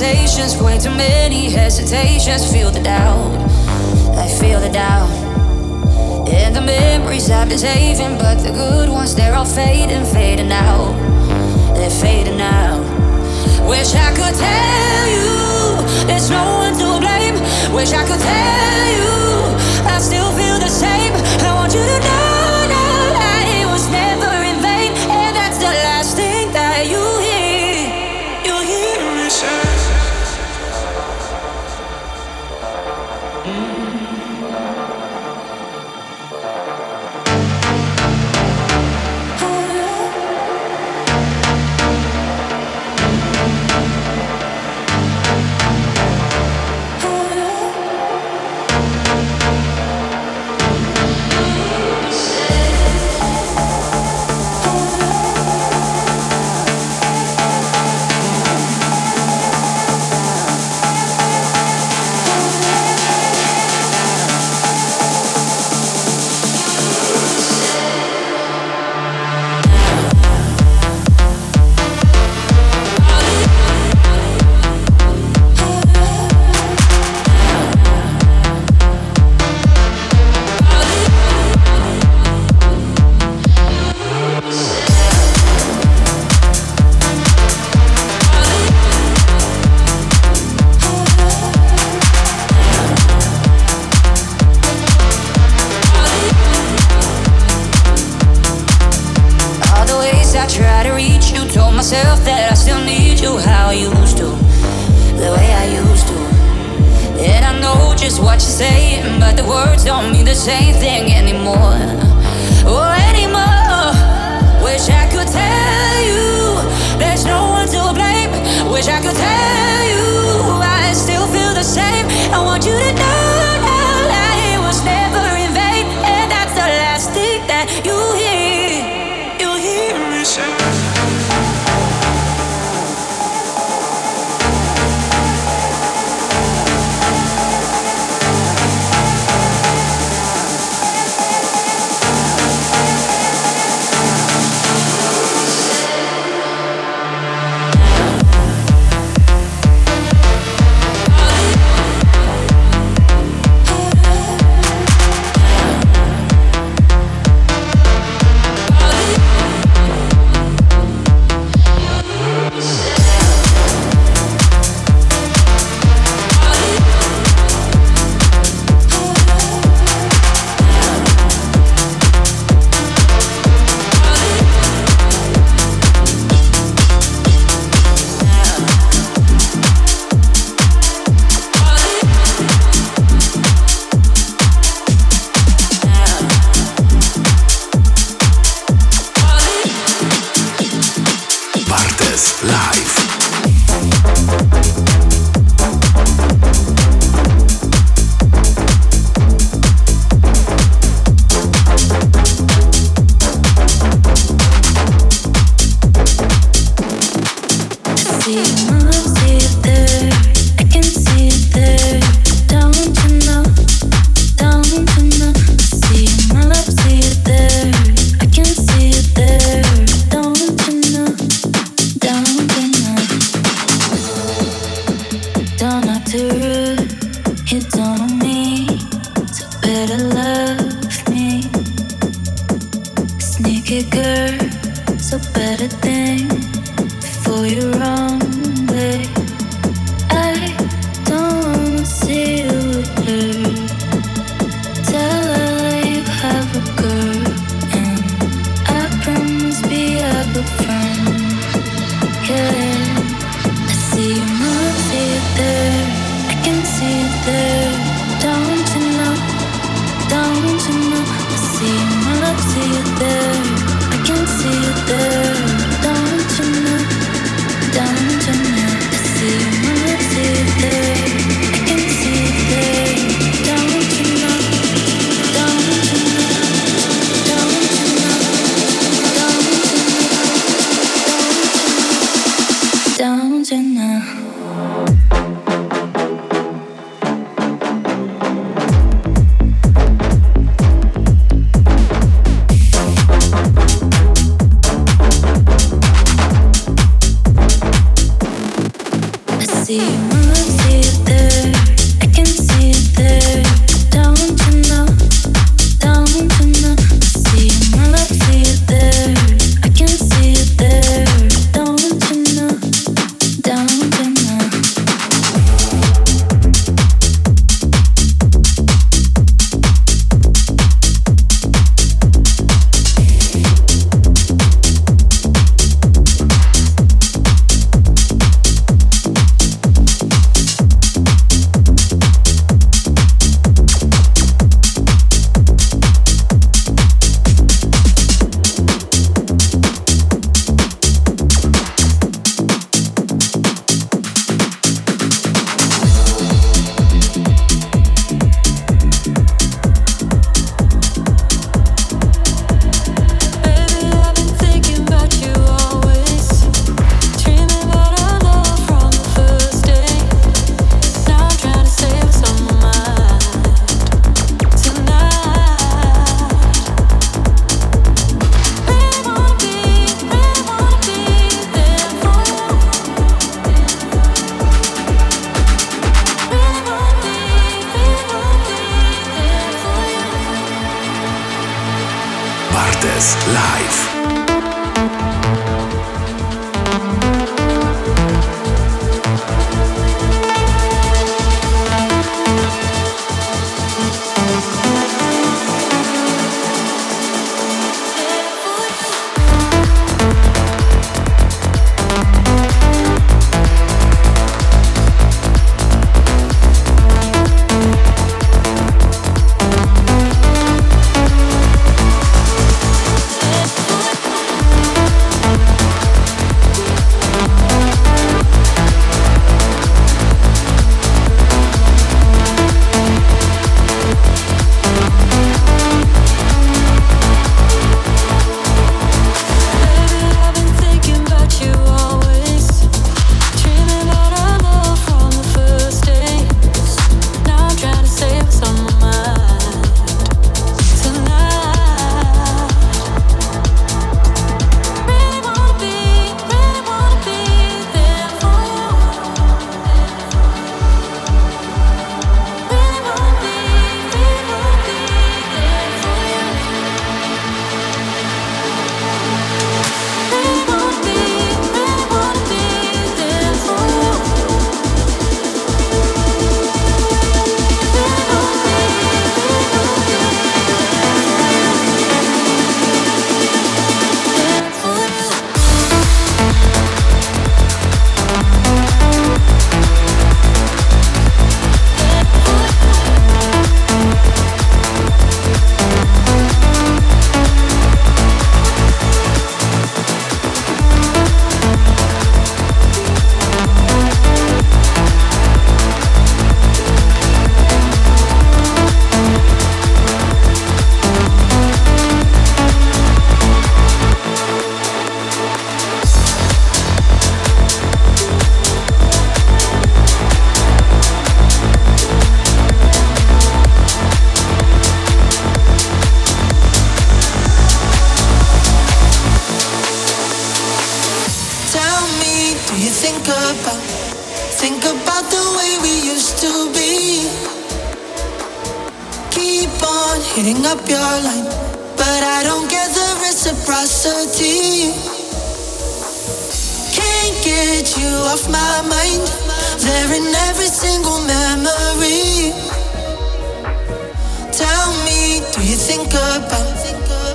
conversations, way too many hesitations. Feel the doubt, I feel the doubt. And the memories I've been saving, but the good ones, they're all fading, fading out. They're fading out. Wish I could tell you there's no one to blame. Wish I could tell you I still feel the same. I want you to know.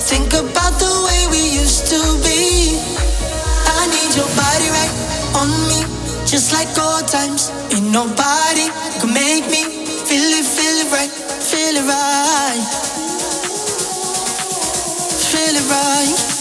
Think about the way we used to be. I need your body right on me, just like old times. Ain't nobody could make me feel it, feel it right, feel it right, feel it right.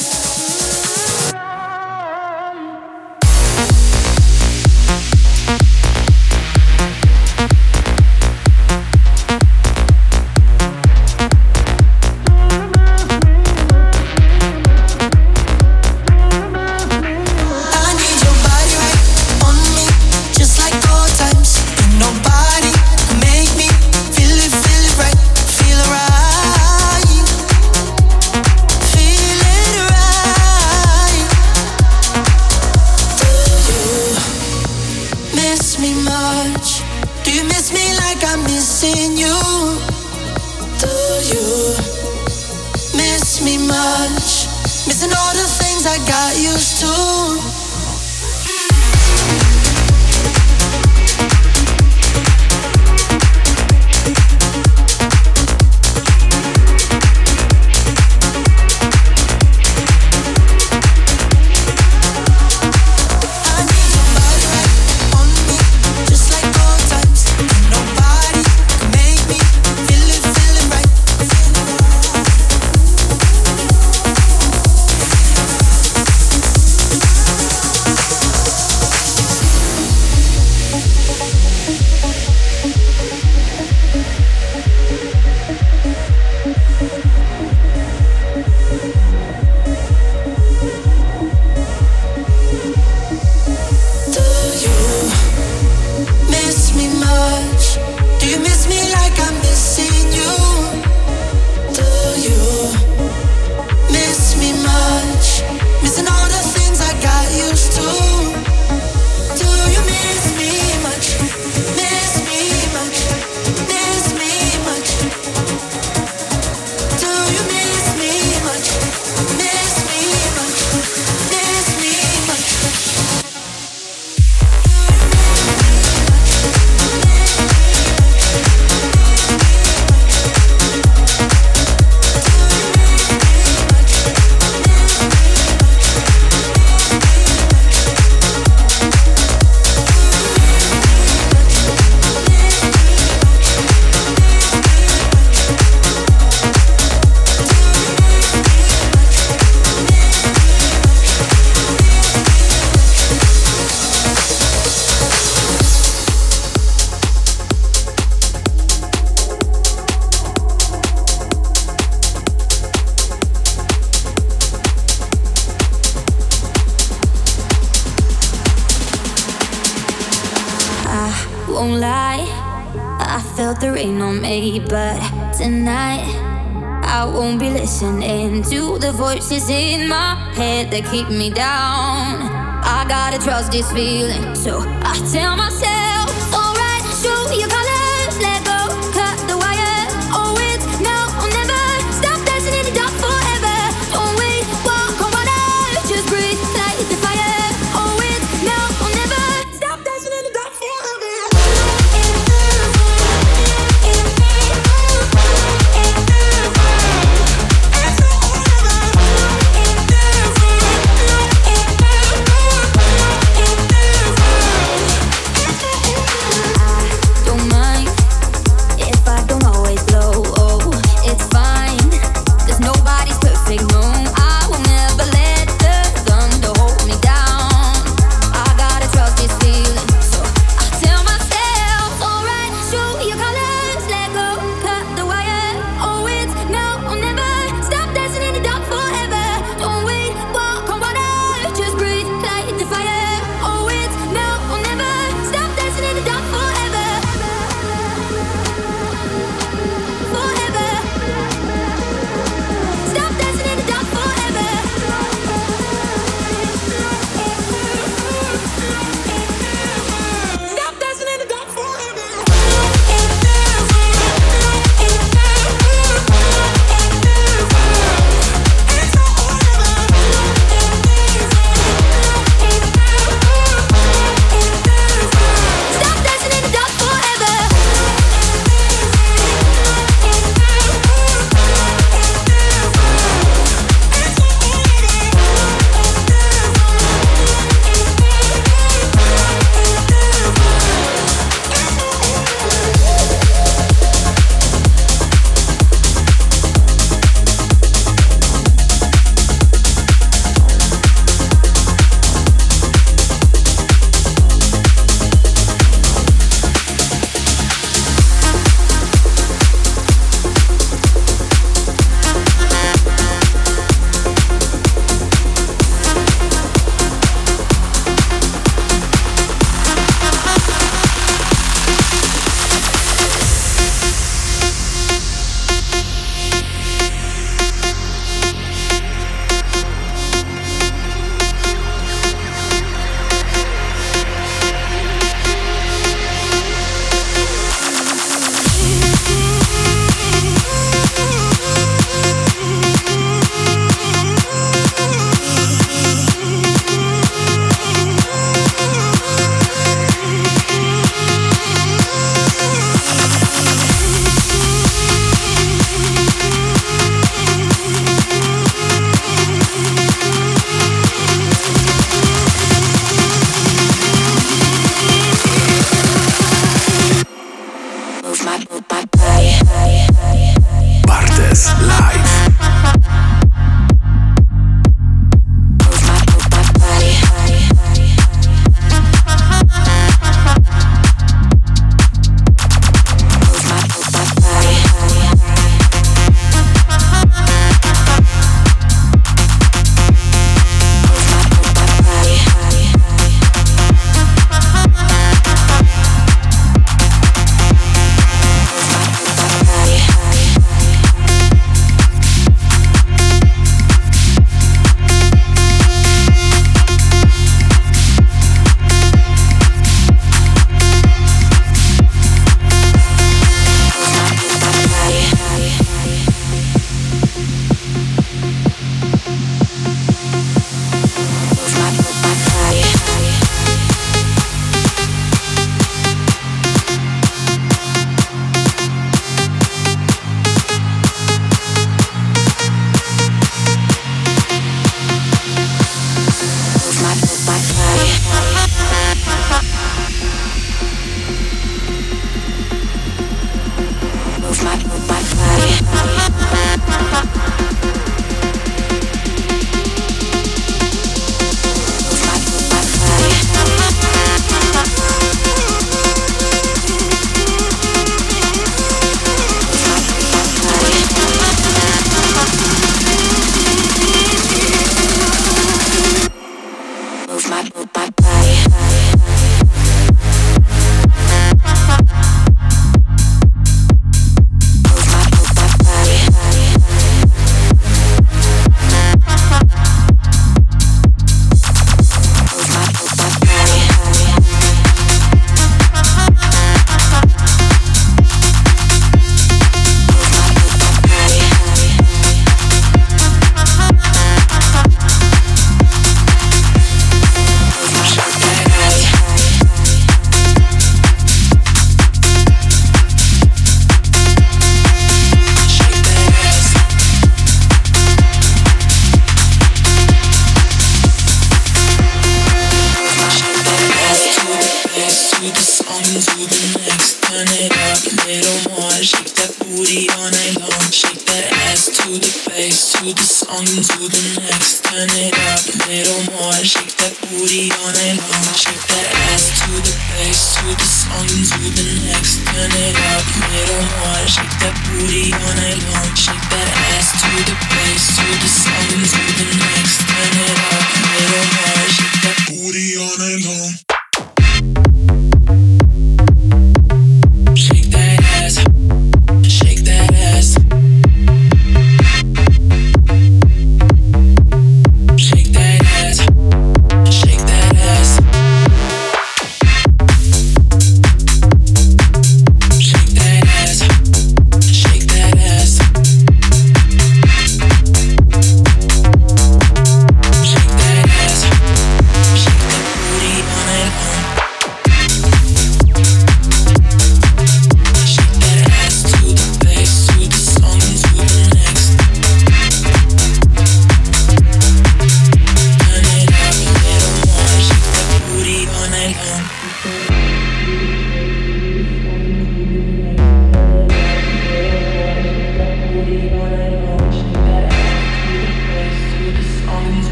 Voices in my head that keep me down. I gotta trust this feeling, so I tell myself,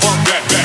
bump that back.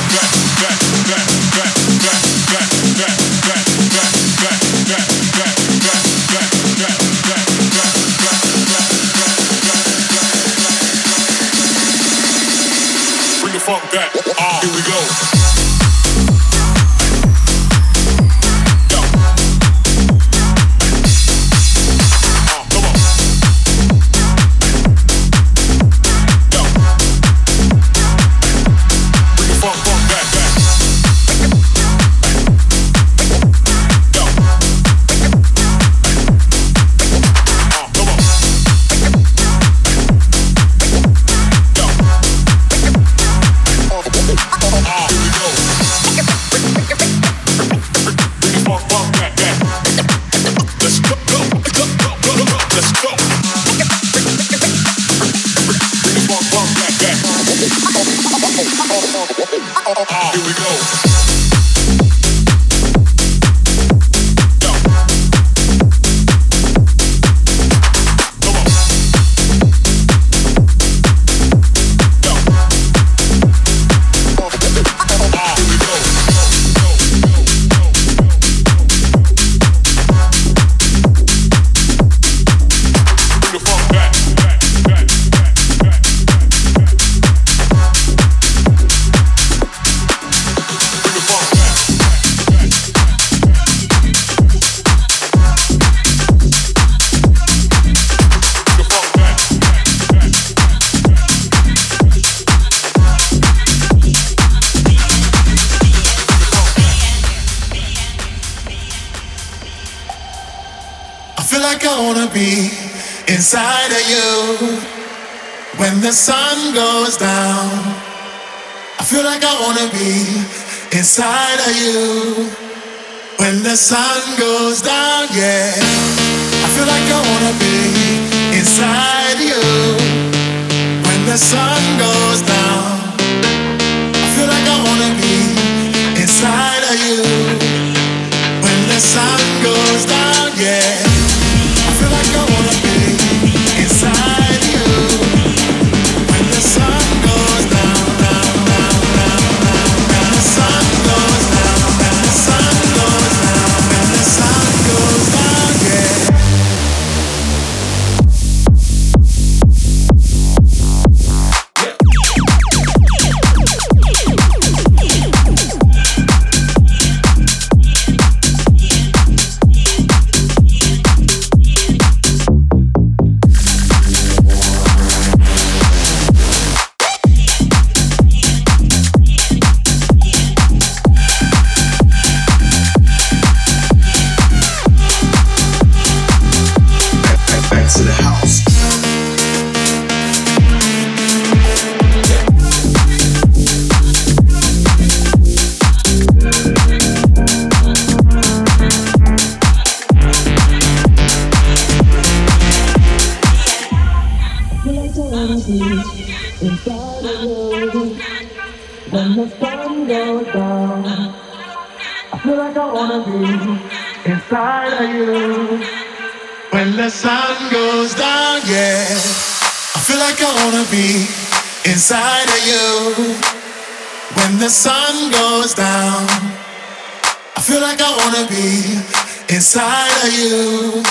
inside of you.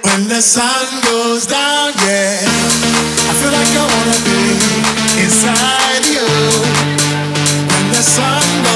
When the sun goes down, yeah, I feel like I wanna be inside you. When the sun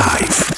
life.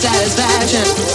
Satisfaction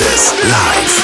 Martes Live.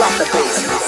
Drop the bass.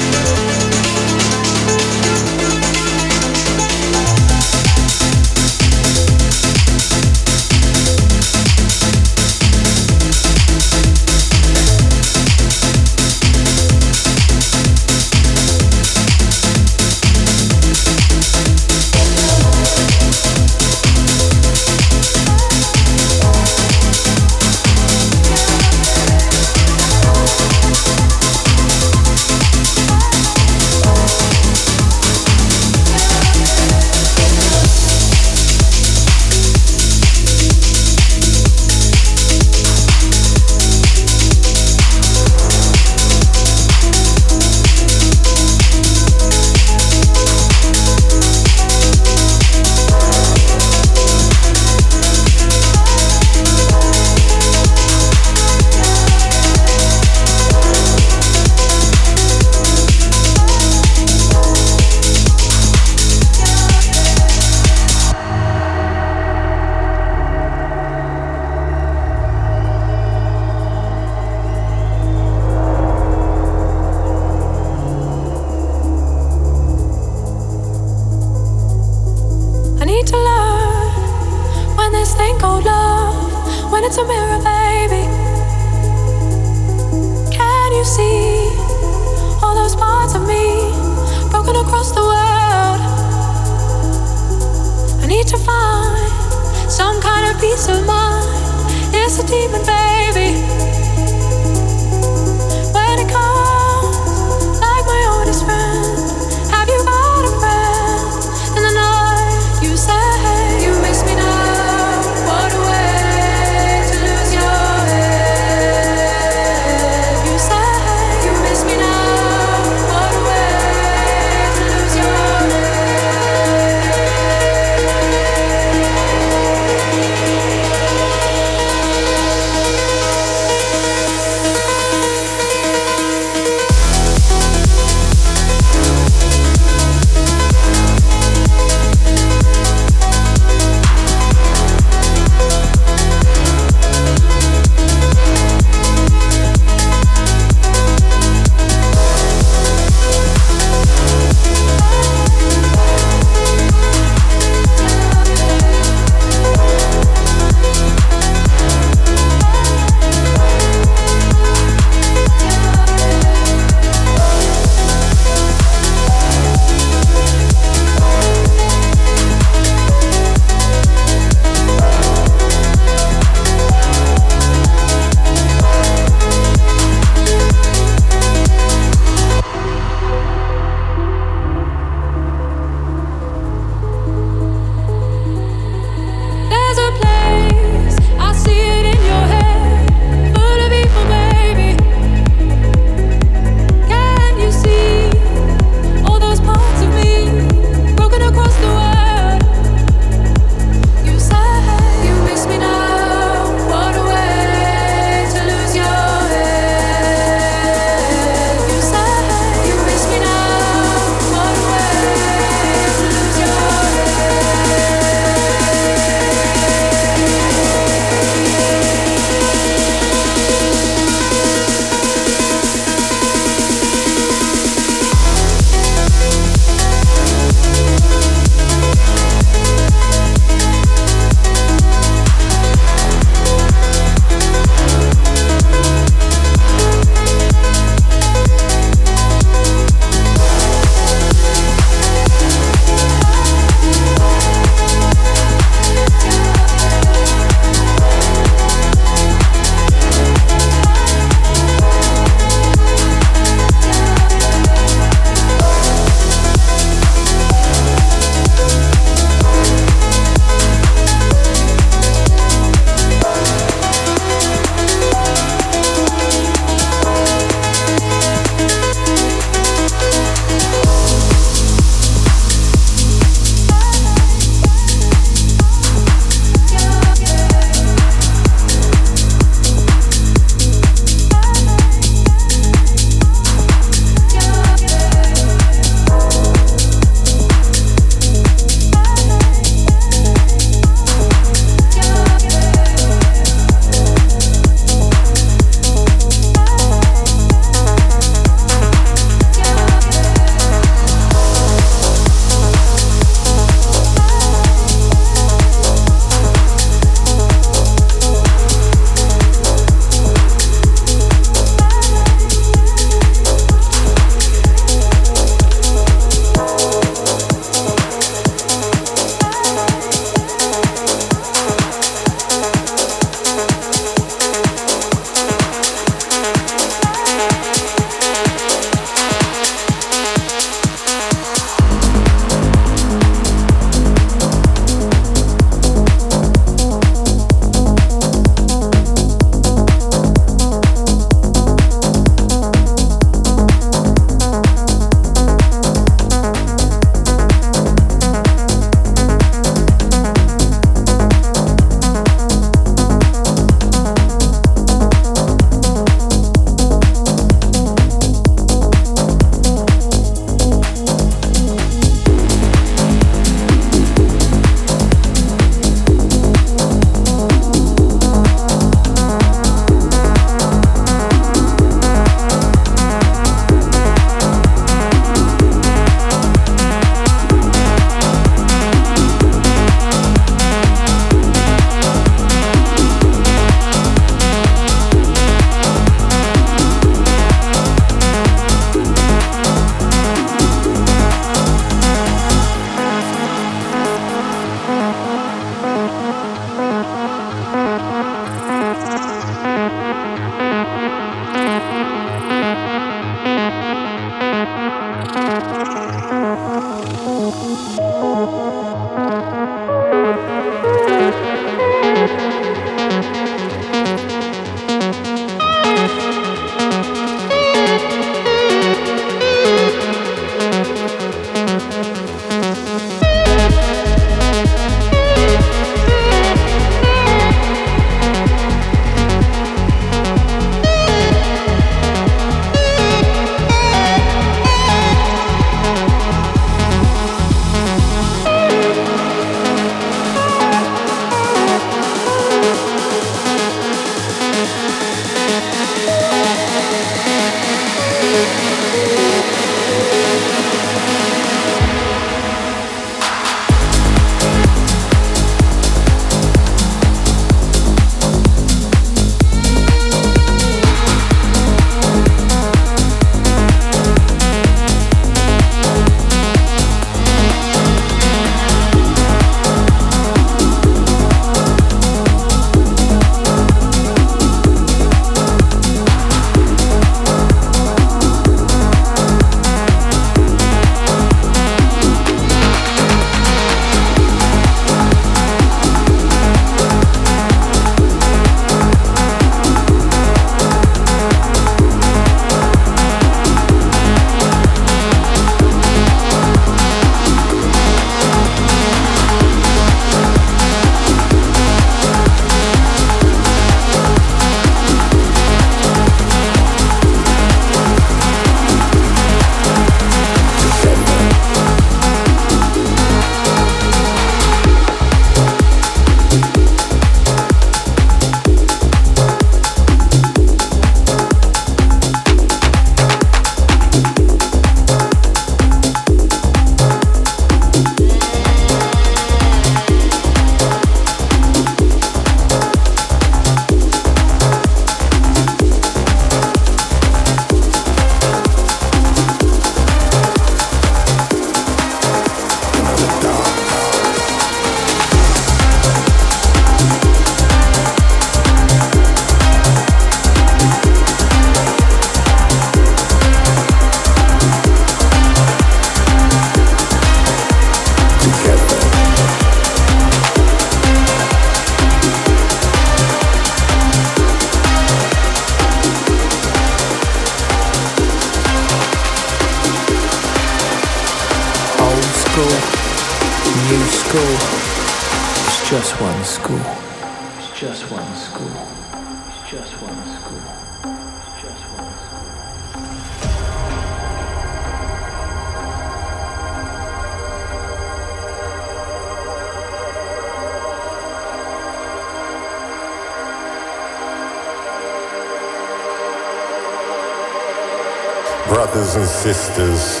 Brothers and sisters,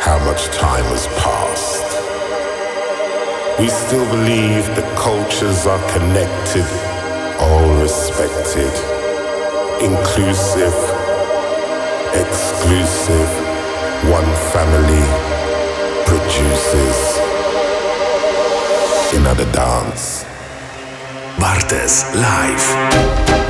how much time has passed. We still believe that cultures are connected respected, inclusive, exclusive, one family produces another dance. Bartes Live.